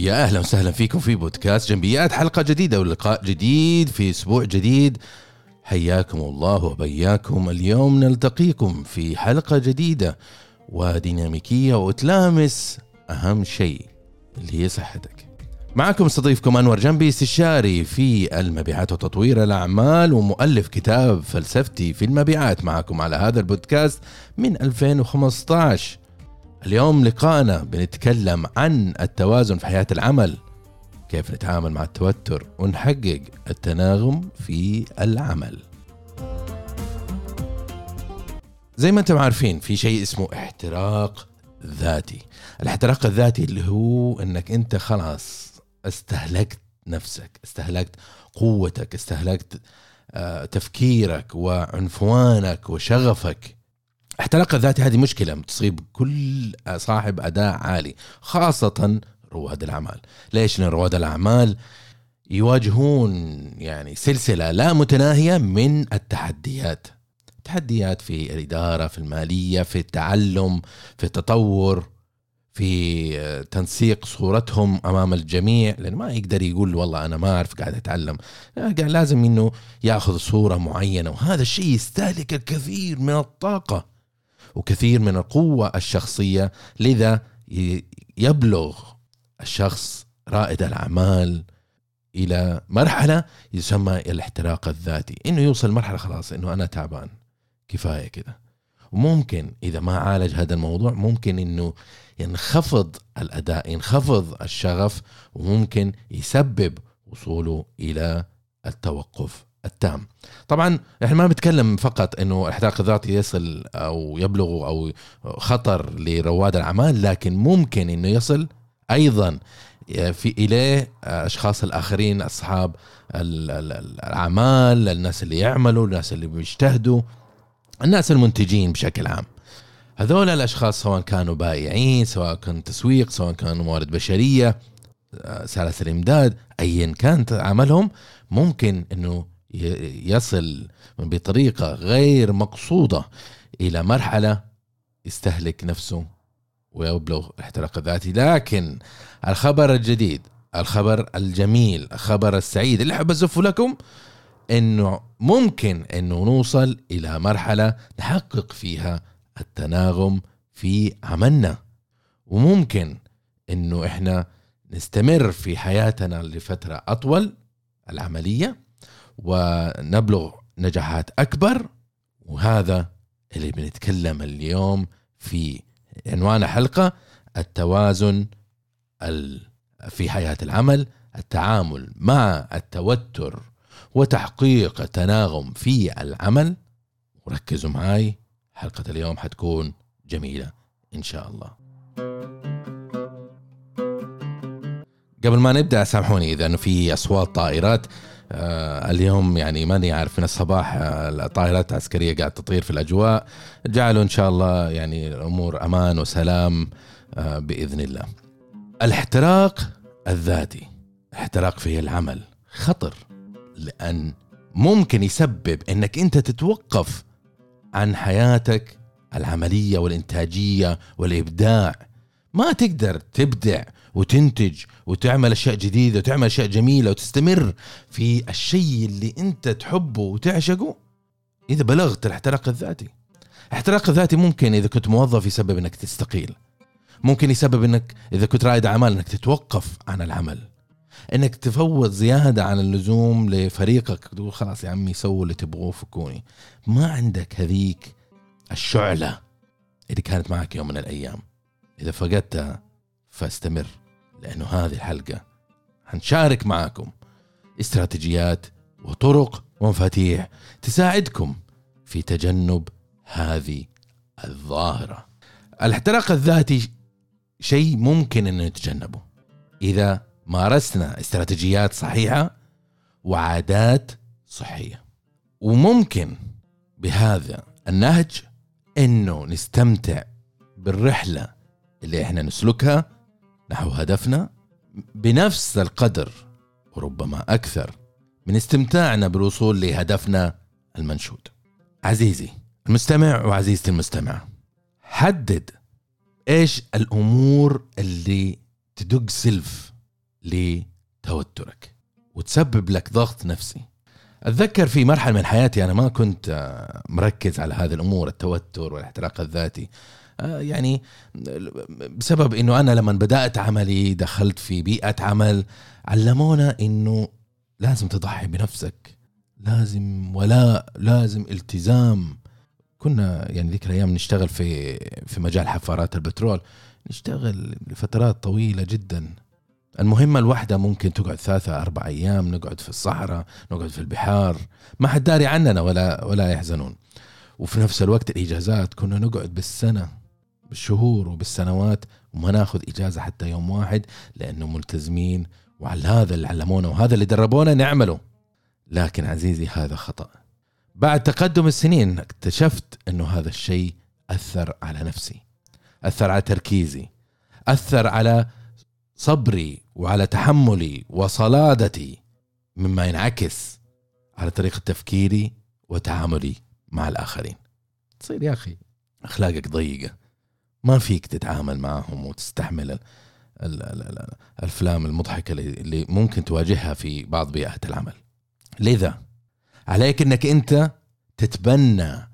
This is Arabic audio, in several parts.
يا أهلا وسهلا فيكم في بودكاست جنبيات حلقة جديدة ولقاء جديد في أسبوع جديد. حياكم الله وبياكم. اليوم نلتقيكم في حلقة جديدة وديناميكية وتلامس أهم شيء اللي هي صحتك. معكم استضيفكم أنور جنبي استشاري في المبيعات وتطوير الأعمال ومؤلف كتاب فلسفتي في المبيعات. معكم على هذا البودكاست من 2015 اليوم لقائنا بنتكلم عن التوازن في حياة العمل كيف نتعامل مع التوتر ونحقق التناغم في العمل. زي ما أنتم عارفين في شيء اسمه احتراق ذاتي. الاحتراق الذاتي اللي هو إنك أنت خلاص استهلكت نفسك استهلكت قوتك استهلكت آه، تفكيرك وعنفوانك وشغفك. احتراق الذاتي هذه مشكلة تصيب كل صاحب أداء عالي خاصة رواد الأعمال. ليش؟ لأن رواد الأعمال يواجهون يعني سلسلة لا متناهية من التحديات. تحديات في الإدارة في المالية في التعلم في التطور في تنسيق صورتهم أمام الجميع. لأن ما يقدر يقول والله أنا ما أعرف قاعد أتعلم. لازم إنه يأخذ صورة معينة وهذا الشيء يستهلك الكثير من الطاقة. وكثير من القوة الشخصية لذا يبلغ الشخص رائد الأعمال إلى مرحلة يسمى الاحتراق الذاتي. إنه يوصل مرحلة خلاص إنه أنا تعبان. كفاية كده. وممكن إذا ما عالج هذا الموضوع ممكن إنه ينخفض الأداء ينخفض الشغف وممكن يسبب وصوله إلى التوقف. التام. طبعا إحنا ما بنتكلم فقط إنه الاحتراق الذاتي يصل أو يبلغ أو خطر لرواد الأعمال لكن ممكن إنه يصل أيضا في إليه أشخاص الآخرين أصحاب الأعمال الناس اللي يعملوا الناس اللي بيجتهدوا الناس المنتجين بشكل عام. هذول الأشخاص سواء كانوا بائعين سواء كان تسويق سواء كانوا موارد بشرية سلاسل امداد ايا كانت عملهم ممكن إنه يصل بطريقة غير مقصودة إلى مرحلة يستهلك نفسه ويبلغ الاحتراق الذاتي لكن الخبر الجديد الخبر الجميل الخبر السعيد اللي أحب أزفه لكم إنه ممكن إنه نوصل إلى مرحلة نحقق فيها التناغم في عملنا. وممكن إنه إحنا نستمر في حياتنا لفترة أطول العملية ونبلغ نجاحات أكبر. وهذا اللي بنتكلم اليوم في عنوان حلقه التوازن في حياة العمل التعامل مع التوتر وتحقيق التناغم في العمل. وركزوا معي حلقة اليوم حتكون جميلة إن شاء الله. قبل ما نبدأ سامحوني إذا إنه في أصوات طائرات. آه اليوم يعني ماني عارف من الصباح آه الطائرات العسكريه قاعد تطير في الأجواء. جعلوا إن شاء الله يعني الأمور أمان وسلام آه بإذن الله. الاحتراق الذاتي احتراق في العمل خطر لأن ممكن يسبب إنك أنت تتوقف عن حياتك العملية والإنتاجية والإبداع. ما تقدر تبدع وتنتج وتعمل أشياء جديدة وتعمل أشياء جميلة وتستمر في الشيء اللي أنت تحبه وتعشقه إذا بلغت الاحتراق الذاتي. الاحتراق الذاتي ممكن إذا كنت موظف يسبب إنك تستقيل. ممكن يسبب إنك إذا كنت رائد أعمال إنك تتوقف عن العمل. إنك تفوض زيادة عن اللزوم لفريقك تقول خلاص يا عمي سووا اللي تبغوه فكوني. ما عندك هذيك الشعلة اللي كانت معك يوم من الأيام. إذا فقدتها فاستمر. لأنه هذه الحلقة حنشارك معاكم استراتيجيات وطرق ومفاتيح تساعدكم في تجنب هذه الظاهرة. الاحتراق الذاتي شيء ممكن أن نتجنبه. إذا مارسنا استراتيجيات صحيحة وعادات صحية. وممكن بهذا النهج أنه نستمتع بالرحلة اللي إحنا نسلكها نحو هدفنا بنفس القدر وربما أكثر من استمتاعنا بالوصول لهدفنا المنشود. عزيزي المستمع وعزيزتي المستمع حدد إيش الأمور اللي تدق سلف لتوترك وتسبب لك ضغط نفسي أتذكر في مرحلة من حياتي أنا ما كنت مركز على هذه الأمور التوتر والاحتراق الذاتي يعني بسبب إنه أنا لما بدأت عملي دخلت في بيئة عمل علمونا إنه لازم تضحي بنفسك لازم ولاء لازم التزام. كنا يعني ذيك الأيام نشتغل في في مجال حفارات البترول نشتغل لفترات طويلة جدا. المهمة الواحدة ممكن تقعد ثلاثة أربع أيام نقعد في الصحراء نقعد في البحار. ما حد داري عننا ولا ولا يحزنون. وفي نفس الوقت الإجازات كنا نقعد بالسنة. بالشهور وبالسنوات وما ناخذ إجازة حتى يوم واحد لأنه ملتزمين وعلى هذا اللي علمونا وهذا اللي دربونا نعمله لكن عزيزي هذا خطأ. بعد تقدم السنين اكتشفت إنه هذا الشيء أثر على نفسي أثر على تركيزي أثر على صبري وعلى تحملي وصلادتي مما ينعكس على طريقة تفكيري وتعاملي مع الآخرين. تصير يا أخي. أخلاقك ضيقة. ما فيك تتعامل معهم وتستحمل الأفلام المضحكة اللي ممكن تواجهها في بعض بيئات العمل. لذا عليك أنك أنت تتبنى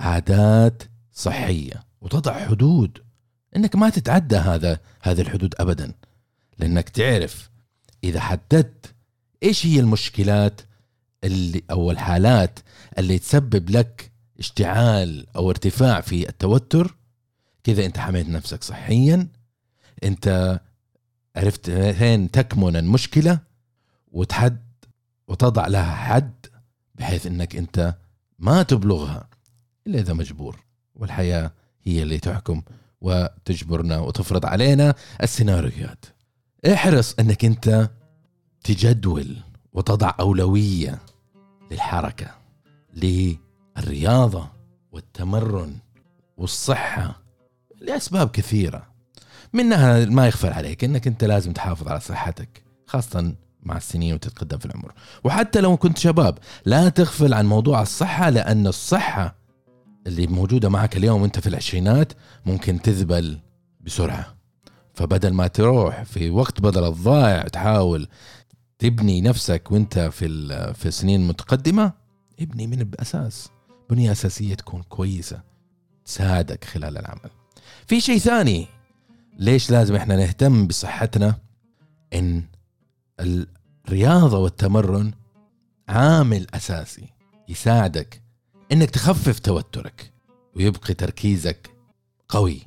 عادات صحية وتضع حدود. إنك ما تتعدى هذا هذه الحدود ابدا. لأنك تعرف إذا حددت إيش هي المشكلات اللي أو الحالات اللي تسبب لك اشتعال أو ارتفاع في التوتر كذا انت حميت نفسك صحيا انت عرفت فين تكمن المشكلة وتحد وتضع لها حد بحيث إنك انت ما تبلغها إلا إذا مجبور. والحياة هي اللي تحكم وتجبرنا وتفرض علينا السيناريوهات. احرص إنك انت تجدول وتضع أولوية للحركة للرياضة والتمرن والصحة لأسباب كثيرة. منها ما يخفى عليك إنك أنت لازم تحافظ على صحتك خاصة مع السنين وتتقدم في العمر. وحتى لو كنت شباب لا تغفل عن موضوع الصحة لأن الصحة اللي موجودة معك اليوم وأنت في العشرينات ممكن تذبل بسرعة. فبدل ما تروح في وقت بدل الضائع تحاول تبني نفسك وأنت في في سنين متقدمه ابني من الأساس. بنية أساسية تكون كويسة تساعدك خلال العمل. في شيء ثاني. ليش لازم إحنا نهتم بصحتنا؟ إن الرياضة والتمرن عامل أساسي يساعدك إنك تخفف توترك ويبقي تركيزك قوي.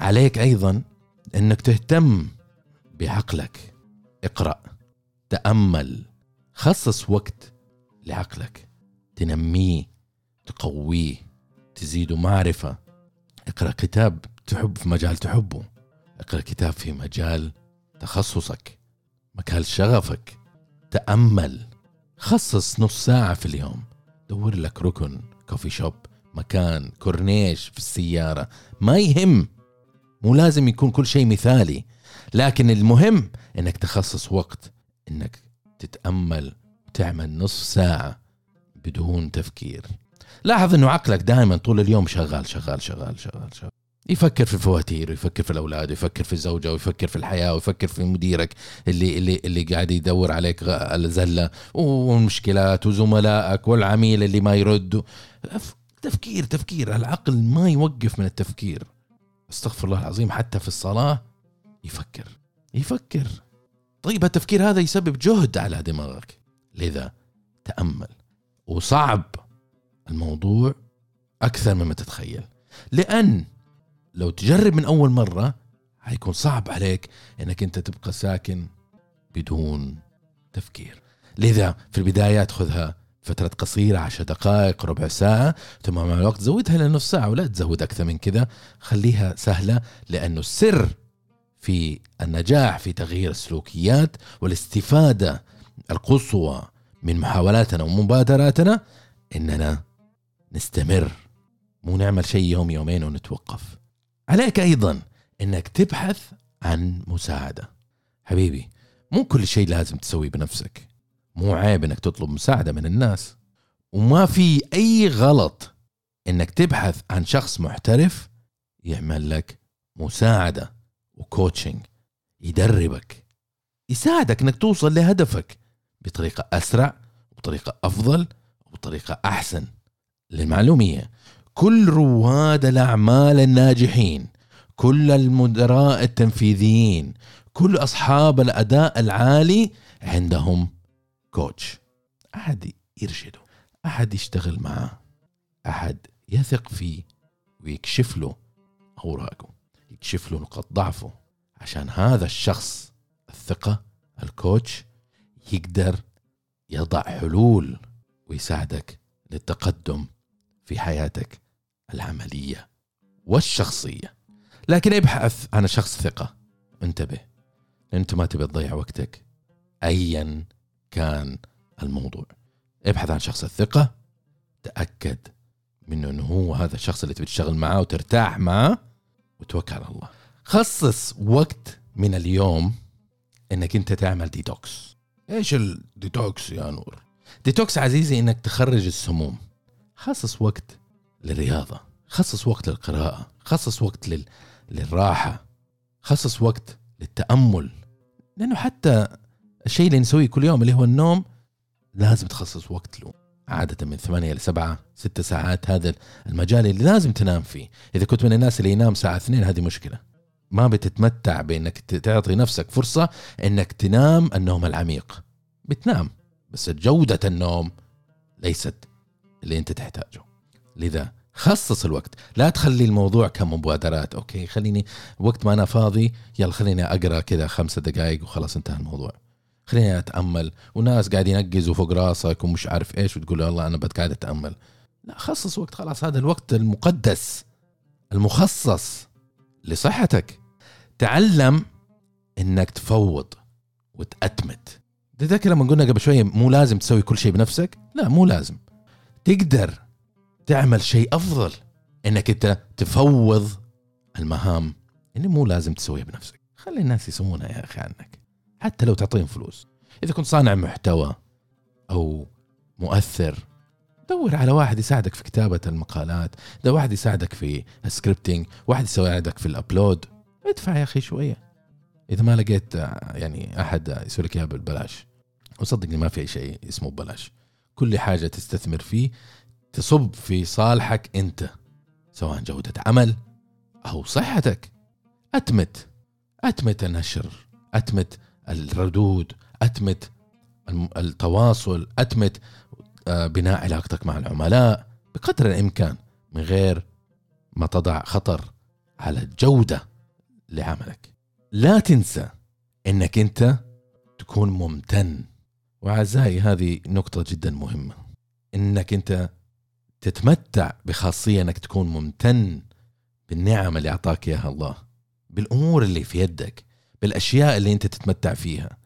عليك أيضا إنك تهتم بعقلك. اقرأ تأمل خصص وقت لعقلك. تنميه تقويه تزيده معرفة. اقرأ كتاب. تحب في مجال تحبه. اقرأ كتاب في مجال تخصصك مجال شغفك. تأمل. خصص نص ساعة في اليوم. دور لك ركن كوفي شوب مكان كورنيش في السيارة. ما يهم. مو لازم يكون كل شيء مثالي. لكن المهم إنك تخصص وقت إنك تتأمل وتعمل نصف ساعة بدون تفكير. لاحظ إنه عقلك دائما طول اليوم شغال شغال شغال شغال شغال. يفكر في الفواتير ويفكر في الأولاد ويفكر في الزوجة ويفكر في الحياة ويفكر في مديرك اللي اللي اللي قاعد يدور عليك الزلة والمشكلات وزملائك والعميل اللي ما يرد. تفكير تفكير. العقل ما يوقف من التفكير. استغفر الله العظيم حتى في الصلاة يفكر يفكر. طيب التفكير هذا يسبب جهد على دماغك. لذا تأمل. وصعب الموضوع أكثر مما تتخيل. لأن لو تجرب من أول مرة حيكون صعب عليك أنك أنت تبقى ساكن بدون تفكير. لذا في البدايات خذها فترة قصيرة عشر دقائق ربع ساعة ثم مع الوقت زودها لنص ساعة ولا تزود أكثر من كذا. خليها سهلة لأنه السر في النجاح في تغيير السلوكيات والاستفادة القصوى من محاولاتنا ومبادراتنا إننا نستمر. مو نعمل شيء يوم يومين ونتوقف. عليك أيضا إنك تبحث عن مساعدة. حبيبي مو كل شيء لازم تسويه بنفسك. مو عيب إنك تطلب مساعدة من الناس. وما في أي غلط إنك تبحث عن شخص محترف يعمل لك مساعدة وكوتشنج يدربك يساعدك إنك توصل لهدفك بطريقة أسرع وبطريقه أفضل وبطريقة أحسن. للمعلومية كل رواد الأعمال الناجحين كل المدراء التنفيذيين كل أصحاب الأداء العالي عندهم كوتش. أحد يرشده أحد يشتغل معه أحد يثق فيه ويكشف له أوراقه يكشف له نقاط ضعفه. عشان هذا الشخص الثقة الكوتش يقدر يضع حلول ويساعدك للتقدم في حياتك. العملية والشخصية. لكن ابحث عن شخص ثقة. انتبه أنت ما تبي تضيع وقتك. ايا كان الموضوع. ابحث عن شخص الثقه تأكد منه أنه هو هذا الشخص اللي تبي تشتغل معاه وترتاح معاه وتوكل على الله. خصص وقت من اليوم إنك أنت تعمل ديتوكس إيش الديتوكس يا نور؟ ديتوكس عزيزي إنك تخرج السموم. خصص وقت للرياضة. خصص وقت للقراءة خصص وقت لل... للراحة خصص وقت للتأمل. لأنه حتى الشيء اللي نسويه كل يوم اللي هو النوم لازم تخصص وقت له. عادة من ثمانية لسبعة ستة ساعات هذا المجال اللي لازم تنام فيه. إذا كنت من الناس اللي ينام ساعة اثنين هذه مشكلة. ما بتتمتع بإنك تعطي نفسك فرصة إنك تنام النوم العميق. بتنام بس جودة النوم ليست اللي أنت تحتاجه. لذا خصص الوقت. لا تخلي الموضوع كمبادرات أوكي؟ خليني وقت ما أنا فاضي يلا خليني أقرأ كذا خمسة دقائق وخلاص انتهى الموضوع. خليني أتأمل. وناس قاعدين ينقزوا فوق راسك ومش عارف إيش وتقول والله أنا بتقعد أتأمل. لا خصص وقت خلاص. هذا الوقت المقدس المخصص لصحتك. تعلم إنك تفوض وتأتمت. تذكر لما قلنا قبل شوية مو لازم تسوي كل شيء بنفسك؟ لا مو لازم. تقدر تعمل شيء أفضل إنك أنت تفوض المهام اللي مو لازم تسويها بنفسك. خلي الناس يسوونها يا أخي عنك حتى لو تعطيهم فلوس. إذا كنت صانع محتوى أو مؤثر دور على واحد يساعدك في كتابة المقالات ده واحد يساعدك في ال scripting واحد يساعدك في ال upload ادفع يا أخي شوية. إذا ما لقيت يعني أحد يسوي لك إياها بالبلاش وصدقني ما في شيء اسمه ببلاش. كل حاجة تستثمر فيه تصب في صالحك أنت سواء جودة عمل أو صحتك. أتمت أتمت النشر أتمت الردود أتمت التواصل أتمت آه، بناء علاقتك مع العملاء بقدر الإمكان من غير ما تضع خطر على الجودة لعملك. لا تنسى إنك انت تكون ممتن. وأعزائي هذه نقطة جدا مهمة. إنك انت تتمتع بخاصية أنك تكون ممتن بالنعم اللي أعطاك إياها الله بالأمور اللي في يدك بالأشياء اللي أنت تتمتع فيها.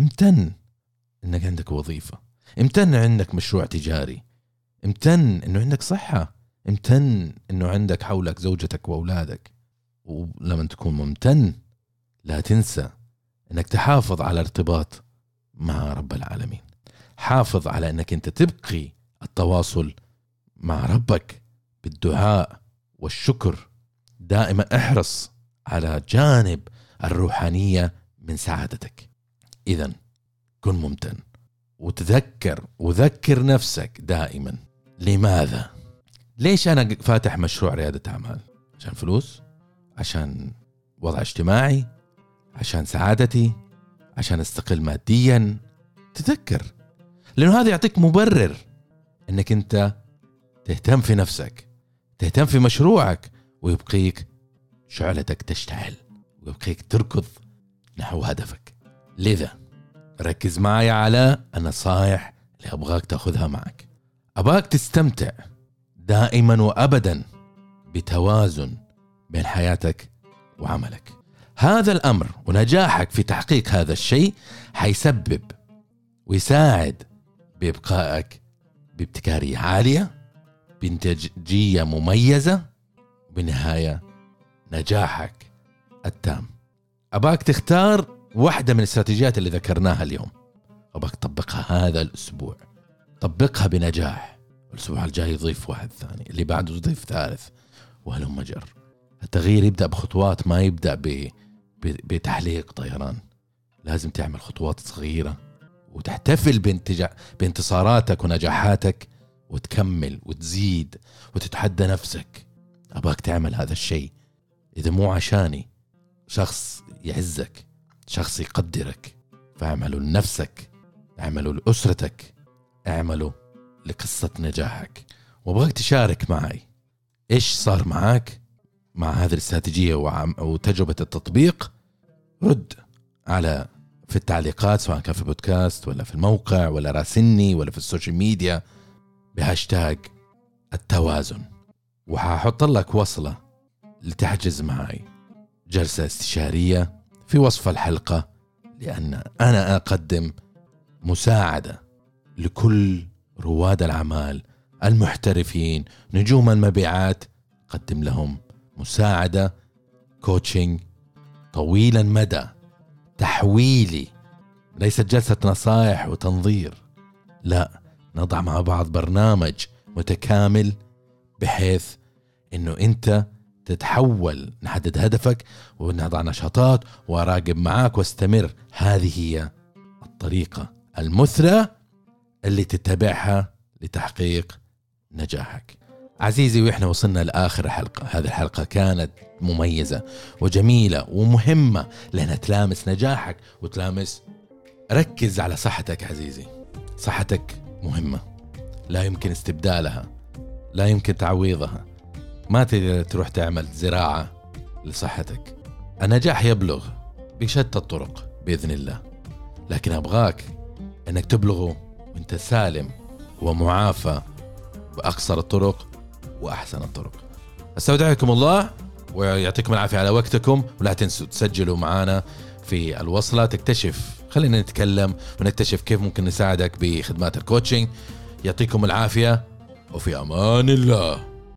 امتن إنك عندك وظيفة. امتن عندك مشروع تجاري. امتن إنه عندك صحة. امتن إنه عندك حولك زوجتك وأولادك. ولما تكون ممتن لا تنسى إنك تحافظ على ارتباط مع رب العالمين. حافظ على إنك أنت تبقي التواصل مع ربك بالدعاء والشكر. دائما احرص على جانب الروحانية من سعادتك. اذا كن ممتن. وتذكر وذكر نفسك دائما. لماذا؟ ليش أنا فاتح مشروع ريادة أعمال؟ عشان فلوس؟ عشان وضع اجتماعي؟ عشان سعادتي؟ عشان أستقل ماديا؟ تذكر. لأنه هذا يعطيك مبرر إنك أنت تهتم في نفسك تهتم في مشروعك ويبقيك شعلتك تشتعل ويبقيك تركض نحو هدفك. لذا ركز معي على النصائح اللي أبغاك تأخذها معك. أبغاك تستمتع دائما وابدا بتوازن بين حياتك وعملك. هذا الأمر ونجاحك في تحقيق هذا الشيء حيسبب ويساعد بإبقائك بابتكارية عالية بانتاجيه مميزة بالنهايه نجاحك التام. أباك تختار واحدة من الاستراتيجيات اللي ذكرناها اليوم. أبغاك تطبقها هذا الأسبوع. طبقها بنجاح. الأسبوع الجاي ضيف واحد ثاني. اللي بعده ضيف ثالث. وهلم جر التغيير يبدأ بخطوات ما يبدأ ب... بتحليق طيران. لازم تعمل خطوات صغيرة وتحتفل بانتجا... بانتصاراتك ونجاحاتك وتكمل وتزيد وتتحدى نفسك. أباك تعمل هذا الشيء. إذا مو عشاني شخص يعزك شخص يقدرك. فاعمله لنفسك اعمله لأسرتك اعمله لقصة نجاحك. وأبغاك تشارك معي. إيش صار معك مع هذه الاستراتيجية وتجربة التطبيق رد على في التعليقات سواء كان في بودكاست ولا في الموقع ولا راسلني ولا في ال social media. بهاشتاج التوازن. وحاحط لك وصلة لتحجز معي جلسة استشارية في وصف الحلقة لأن أنا أقدم مساعدة لكل رواد الأعمال المحترفين نجوم المبيعات. قدم لهم مساعدة كوتشنج طويل المدى تحويلي ليست جلسة نصائح وتنظير لا نضع مع بعض برنامج متكامل بحيث إنه أنت تتحول نحدد هدفك ونضع نشاطات وراقب معاك واستمر. هذه هي الطريقة المثلى اللي تتبعها لتحقيق نجاحك. عزيزي وإحنا وصلنا لآخر الحلقة، هذه الحلقة كانت مميزة وجميلة ومهمة لأنها تلامس نجاحك وتلامس ركز على صحتك عزيزي. صحتك مهمة. لا يمكن استبدالها. لا يمكن تعويضها. ما تقدر تروح تعمل زراعة لصحتك. النجاح يبلغ بشتى الطرق بإذن الله. لكن أبغاك إنك تبلغه وأنت سالم ومعافى بأقصر الطرق وأحسن الطرق. أستودعكم الله ويعطيكم العافية على وقتكم. ولا تنسوا تسجلوا معنا في الوصلة. تكتشف خلينا نتكلم ونكتشف كيف ممكن نساعدك بخدمات الكوتشنج يعطيكم العافية وفي أمان الله.